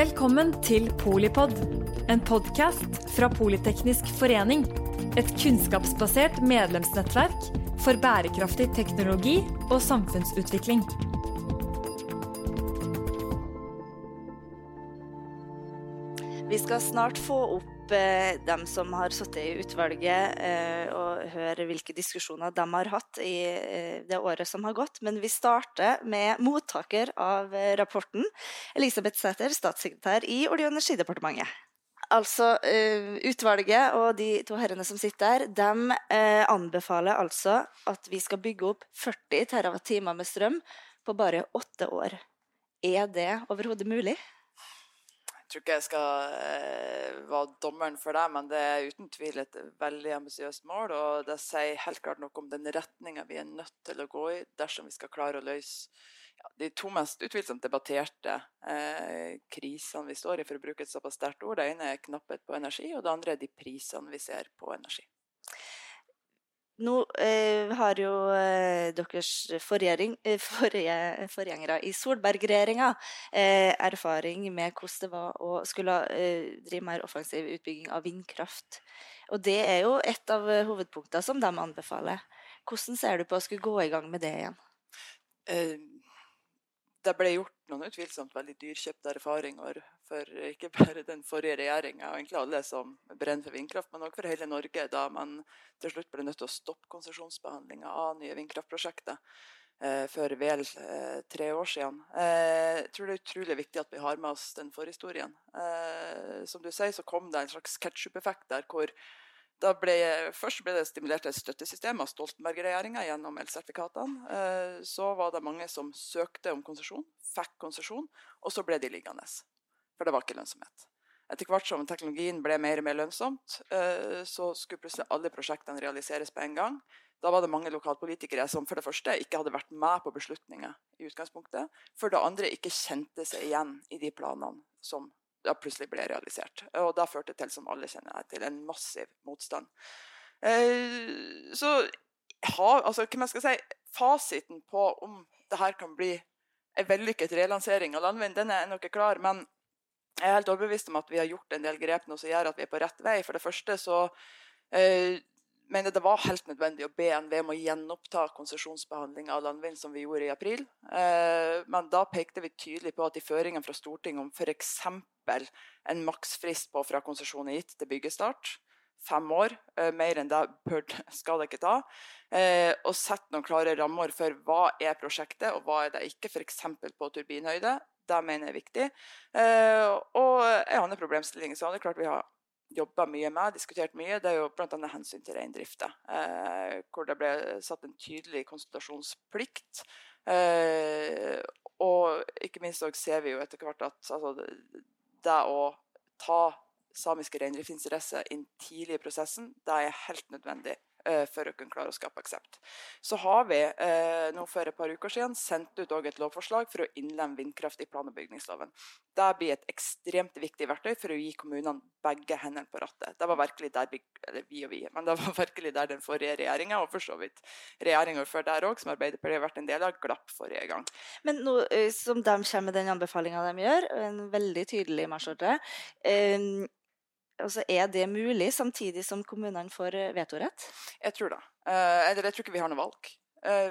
Velkommen til Polipod, en podkast fra Politeknisk forening. Et kunnskapsbasert medlemsnettverk for bærekraftig teknologi og samfunnsutvikling. Vi skal snart få opp eh, dem som har sittet i utvalget, eh, og høre hvilke diskusjoner de har hatt i eh, det året som har gått. Men vi starter med mottaker av rapporten, Elisabeth Sæther, statssekretær i Olje- og energidepartementet. Altså, Utvalget og de to herrene som sitter der, de anbefaler altså at vi skal bygge opp 40 TWh med strøm på bare åtte år. Er det overhodet mulig? Tror ikke jeg skal eh, være dommeren for det, men det er uten tvil et veldig ambisiøst mål. Og det sier helt klart noe om den retninga vi er nødt til å gå i dersom vi skal klare å løse ja, de to mest utvilsomt debatterte eh, krisene vi står i, for å bruke et såpass sterkt ord. Det ene er knapphet på energi, og det andre er de prisene vi ser på energi. Nå eh, har jo eh, deres eh, forgjengere i Solberg-regjeringa eh, erfaring med hvordan det var å skulle eh, drive mer offensiv utbygging av vindkraft. Og det er jo et av eh, hovedpunktene som de anbefaler. Hvordan ser du på å skulle gå i gang med det igjen? Det ble gjort noen utvilsomt veldig dyrkjøpte erfaringer for ikke bare den forrige regjeringa og egentlig alle som brenner for vindkraft, men også for hele Norge, da man til slutt ble nødt til å stoppe konsesjonsbehandlinga av nye vindkraftprosjekter eh, for vel eh, tre år siden. Eh, jeg tror det er utrolig viktig at vi har med oss den forhistorien. Som du sier, så kom det en slags ketsjup-effekt der hvor da ble, først ble det stimulert et støttesystem av Stoltenberg-regjeringa gjennom elsertifikatene. Eh, så var det mange som søkte om konsesjon, fikk konsesjon, og så ble de liggende. For det var ikke lønnsomhet. Etter hvert som teknologien ble mer og mer lønnsomt, eh, så skulle plutselig alle prosjektene realiseres på en gang. Da var det mange lokalpolitikere som for det første ikke hadde vært med på beslutninger i utgangspunktet. For det andre ikke kjente seg igjen i de planene som da plutselig ble realisert. Og da førte det til, som alle kjenner til, en massiv motstand. Eh, så ha, altså, hva man skal si, fasiten på om det her kan bli en vellykket relansering av landvind, den er nok klar. Men jeg er helt overbevist om at vi har gjort en del grep nå som gjør at vi er på rett vei. For det første så eh, mener det var helt nødvendig å be NVE om å gjenoppta konsesjonsbehandling av landvind som vi gjorde i april. Eh, men da pekte vi tydelig på at i føringen fra Stortinget om f.eks. en maksfrist på fra konsesjon er gitt til byggestart, fem år, eh, mer enn det skal det ikke ta, eh, og sette noen klare rammer for hva er prosjektet og hva er det ikke, f.eks. på turbinhøyde. Det mener jeg er viktig. Og en annen problemstilling så er det klart vi har jobba mye med, diskutert mye, det er jo bl.a. hensyn til reindrifta. Eh, hvor det ble satt en tydelig konsultasjonsplikt. Eh, og ikke minst ser vi jo etter hvert at altså, det, å ta samiske reindriftsinteresser inn tidlig i prosessen, det er helt nødvendig for å kunne klare å skape aksept. Så har vi eh, nå for et par uker siden sendt ut et lovforslag for å innlemme vindkraft i plan- og bygningsloven. Det blir et ekstremt viktig verktøy for å gi kommunene begge hendene på rattet. Det var virkelig der vi, vi og vi, men det var virkelig der den forrige regjeringa, og for så vidt regjeringa før der òg, som Arbeiderpartiet har vært en del av, glapp forrige gang. Men nå eh, som de kommer med den anbefalinga de gjør, en veldig tydelig marsjordre, eh, altså er det mulig samtidig som kommunene får eh, vetorett? Jeg tror det. Eh, eller jeg tror ikke vi har noe valg. Eh,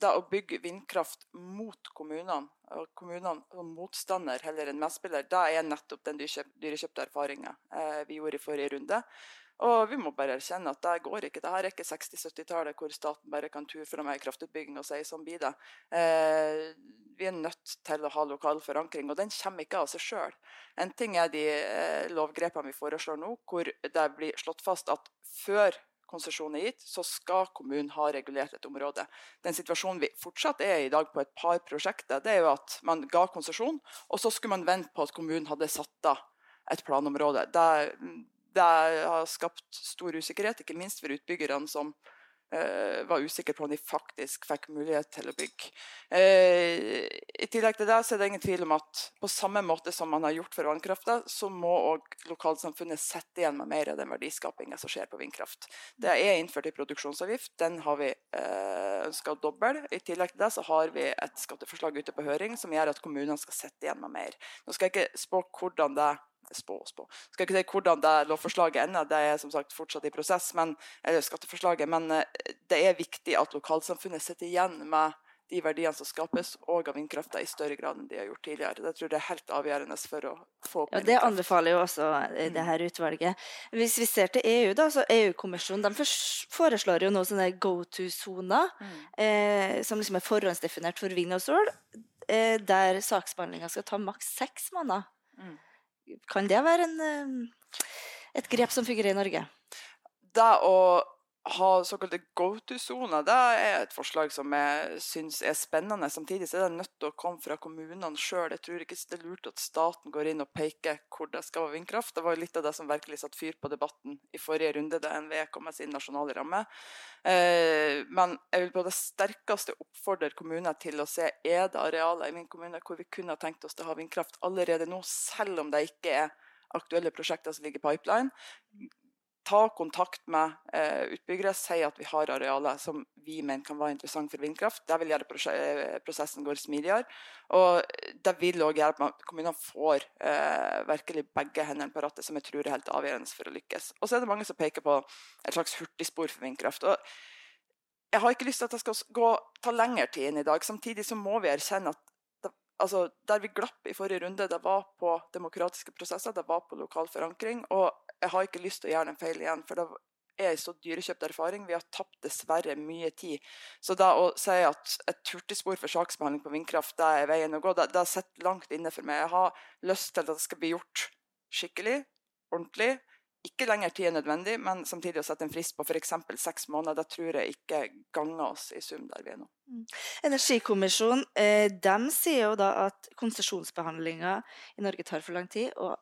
det å bygge vindkraft mot kommunene, og kommunene som motstander heller enn medspiller, det er nettopp den dyrekjøpte erfaringa vi gjorde i forrige runde. Og vi må bare erkjenne at det går ikke. Dette er ikke 60-70-tallet hvor staten bare kan ture fra mer kraftutbygging og si sånn blir det. Eh, vi er nødt til å ha lokal forankring, og den kommer ikke av seg sjøl. En ting er de eh, lovgrepene vi foreslår nå, hvor det blir slått fast at før konsesjon er gitt, så skal kommunen ha regulert et område. Den situasjonen vi fortsatt er i i dag på et par prosjekter, det er jo at man ga konsesjon, og så skulle man vente på at kommunen hadde satt av et planområde. Det, det har skapt stor usikkerhet, ikke minst for utbyggerne som uh, var usikre på om de faktisk fikk mulighet til å bygge. Uh, I tillegg til det så er det ingen tvil om at på samme måte som man har gjort for vannkrafta, så må òg lokalsamfunnet sette igjen med mer av den verdiskapinga som skjer på vindkraft. Det er innført en produksjonsavgift. Den har vi uh, ønska å doble. I tillegg til det så har vi et skatteforslag ute på høring som gjør at kommunene skal sette igjen med mer. Nå skal jeg ikke spå hvordan det spå og spå. Skal ikke si hvordan det lovforslaget ender, det er som sagt fortsatt i prosess, men, eller skatteforslaget, men eh, det er viktig at lokalsamfunnet sitter igjen med de verdiene som skapes, og av vindkrafta i større grad enn de har gjort tidligere. Det tror jeg er helt avgjørende for å få opp Ja, Det anbefaler jo også eh, det her utvalget. Hvis vi ser til EU, da, så EU-kommisjonen foreslår jo nå sånne go to-soner, mm. eh, som liksom er forhåndsdefinert for vind og sol, eh, der saksbehandlinga skal ta maks seks måneder. Mm. Kan det være en, eh, et grep som fungerer i Norge? Det å ha såkalte go to-soner, det er et forslag som jeg syns er spennende. Samtidig så er det nødt til å komme fra kommunene sjøl. Jeg tror ikke det er lurt at staten går inn og peker hvor det skal være vindkraft. Det var litt av det som virkelig satte fyr på debatten i forrige runde, da NVE kom med sin nasjonale ramme. Eh, men jeg vil på det sterkeste oppfordre kommuner til å se er det arealer i min kommune hvor vi kunne ha tenkt oss til å ha vindkraft allerede nå, selv om det ikke er aktuelle prosjekter som ligger i pipeline. Ta kontakt med eh, utbyggere, si at vi har arealer som vi mener kan være interessant for vindkraft. Det vil gjøre eh, prosessen går smidigere. Og det vil òg gjøre at kommunene får eh, virkelig begge hendene på rattet, som jeg tror er helt avgjørende for å lykkes. Og så er det mange som peker på et slags hurtigspor for vindkraft. og jeg har ikke lyst til at det skal gå, ta lengre tid enn i dag. Samtidig så må vi erkjenne at altså, der vi glapp i forrige runde, det var på demokratiske prosesser, det var på lokal forankring. Og jeg har ikke lyst til å gjøre den feil igjen. for det er så dyrekjøpt erfaring. Vi har tapt dessverre mye tid. Så da å si at et hurtigspor for saksbehandling på vindkraft det er veien å gå, det, det sitter langt inne for meg. Jeg har lyst til at det skal bli gjort skikkelig, ordentlig. Ikke lenger tid er nødvendig, men samtidig å sette en frist på f.eks. seks måneder. Det tror jeg ikke ganger oss i sum der vi er nå. Mm. Energikommisjonen eh, de sier jo da at konsesjonsbehandlinga i Norge tar for lang tid, og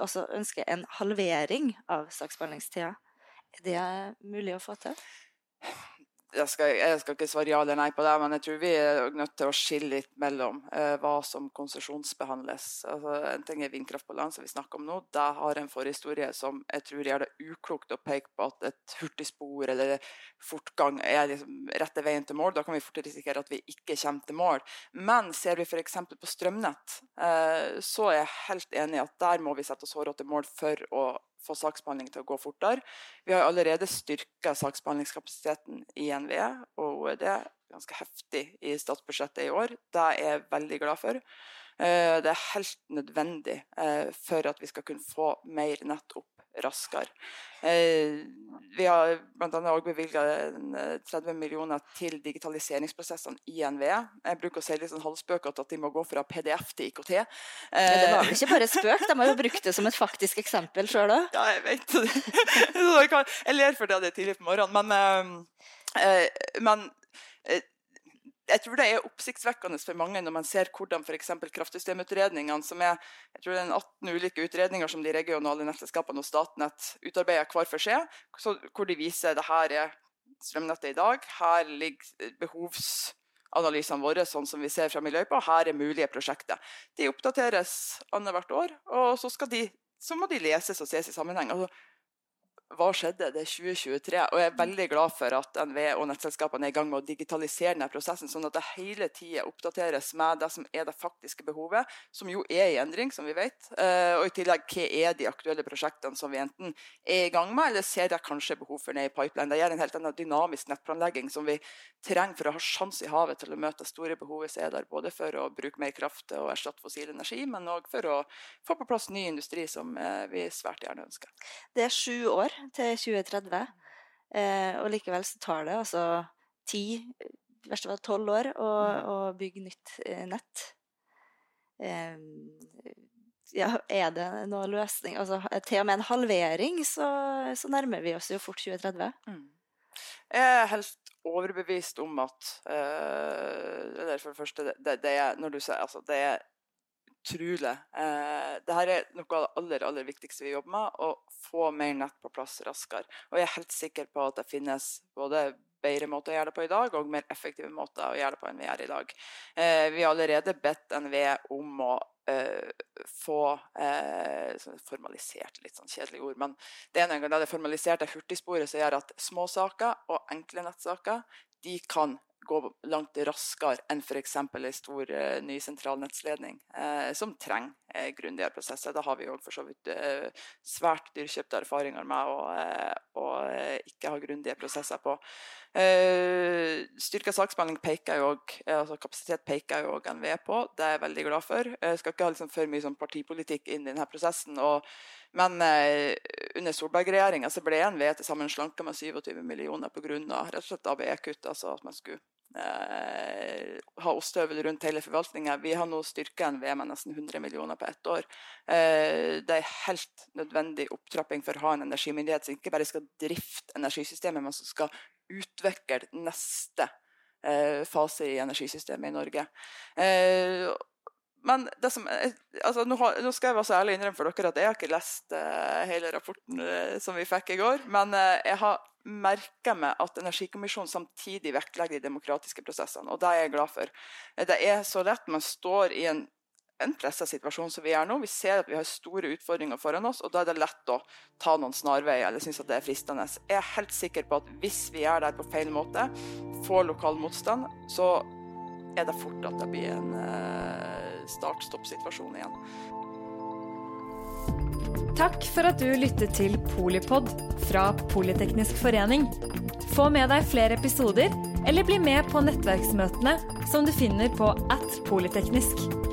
altså ønsker en halvering av saksbehandlingstida. Er det mulig å få til? Jeg skal, jeg skal, ikke svare ja eller nei på det, men jeg tror vi er nødt til å skille litt mellom eh, hva som konsesjonsbehandles. Altså, en ting er vindkraft på land, som vi snakker om nå. Det har en forhistorie som jeg tror gjør det uklokt å peke på at et hurtigspor eller fortgang er liksom rette veien til mål. Da kan vi fort risikere at vi ikke kommer til mål. Men ser vi f.eks. på strømnett, eh, så er jeg helt enig i at der må vi sette oss hårete mål for å få saksbehandling til å gå fortere. Vi har allerede styrka saksbehandlingskapasiteten i NVE og OED ganske heftig i statsbudsjettet i år. Det er jeg veldig glad for. Eh, det er helt nødvendig eh, for at vi skal kunne få mer nett opp raskere. Eh, vi har bl.a. òg bevilga 30 millioner til digitaliseringsprosessene i NVE. Jeg bruker å si litt sånn halvspøkete at de må gå fra PDF til IKT. Ja, det var vel ikke bare spøk, de har jo brukt det som et faktisk eksempel sjøl òg. Ja, jeg vet det. Jeg ler for det det er tidlig på morgenen, men, men jeg tror det er oppsiktsvekkende for mange når man ser hvordan f.eks. kraftsystemutredningene, som er jeg tror det er 18 ulike utredninger som de regionale nettselskapene og Statnett utarbeider hver for seg, hvor de viser det her er strømnettet i dag, her ligger behovsanalysene våre sånn som vi ser fra og her er mulige prosjekter. De oppdateres annethvert år, og så, de, så, må de leses og ses i sammenheng. Altså, hva skjedde? Det er 2023. Og jeg er veldig glad for at NVE og nettselskapene er i gang med å digitalisere denne prosessen, sånn at det hele tida oppdateres med det som er det faktiske behovet, som jo er i endring, som vi vet. Eh, og i tillegg, hva er de aktuelle prosjektene som vi enten er i gang med, eller ser det kanskje behov for ned i pipeline. Det gjør en helt annen dynamisk nettplanlegging som vi trenger for å ha sjanse i havet til å møte store behovet som er der, både for å bruke mer kraft og erstatte fossil energi, men òg for å få på plass ny industri som eh, vi svært gjerne ønsker. Det er sju år til 2030. Eh, og likevel så tar det altså ti, i verste fall tolv år å, mm. å, bygge nytt eh, nett. Eh, ja, er det noen løsning altså, Til og med en halvering så, så nærmer vi oss jo fort 2030. Mm. Jeg er helt overbevist om at uh, det det første det, det, er, når du sier, altså, det er utrolig. Eh, Dette er noe av det aller, aller viktigste vi jobber med, å få mer nett på plass raskere. Og jeg er helt sikker på at det finnes både bedre måter å gjøre det på i dag, og mer effektive måter å gjøre det på enn vi gjør i dag. Eh, vi har allerede bedt NVE om å eh, få eh, formalisert litt sånn kjedelig ord, men det er en gang det formaliserte hurtigsporet som gjør at små saker og enkle nettsaker de kan gå langt raskere enn f.eks. en stor uh, ny sentralnettsledning, uh, som trenger uh, grundigere prosesser. Da har vi jo for så vidt svært dyrkjøpte erfaringer med å ikke ha grundige prosesser på. Uh, styrka saksbehandling peker jo også, altså kapasitet peker jo også NVE på, det er jeg veldig glad for. Jeg skal ikke ha liksom for mye sånn partipolitikk inn i denne prosessen. og men eh, under Solberg-regjeringa ble NVE til sammen slanka med 27 millioner pga. ABE-kutt, altså at man skulle eh, ha ostehøvel rundt hele forvaltninga. Vi har nå styrka NVE med nesten 100 millioner på ett år. Eh, det er helt nødvendig opptrapping for å ha en energimyndighet som ikke bare skal drifte energisystemet, men som skal utvikle neste eh, fase i energisystemet i Norge. Eh, men som, altså, nå, nå, skal jeg være så ærlig innrømme for dere at jeg har ikke lest uh, hele rapporten uh, som vi fikk i går. Men uh, jeg har merka meg at Energikommisjonen samtidig vektlegger de demokratiske prosessene. Og det er jeg glad for. Det er så lett man står i en, en pressa situasjon som vi er nå. Vi ser at vi har store utfordringer foran oss, og da er det lett å ta noen snarveier eller synes at det er fristende. Jeg er helt sikker på at hvis vi gjør det på feil måte, får lokal motstand, så er det fort at det blir en start-stopp-situasjon igjen. Takk for at du lyttet til Polipod fra Politeknisk forening. Få med deg flere episoder, eller bli med på nettverksmøtene som du finner på at polyteknisk.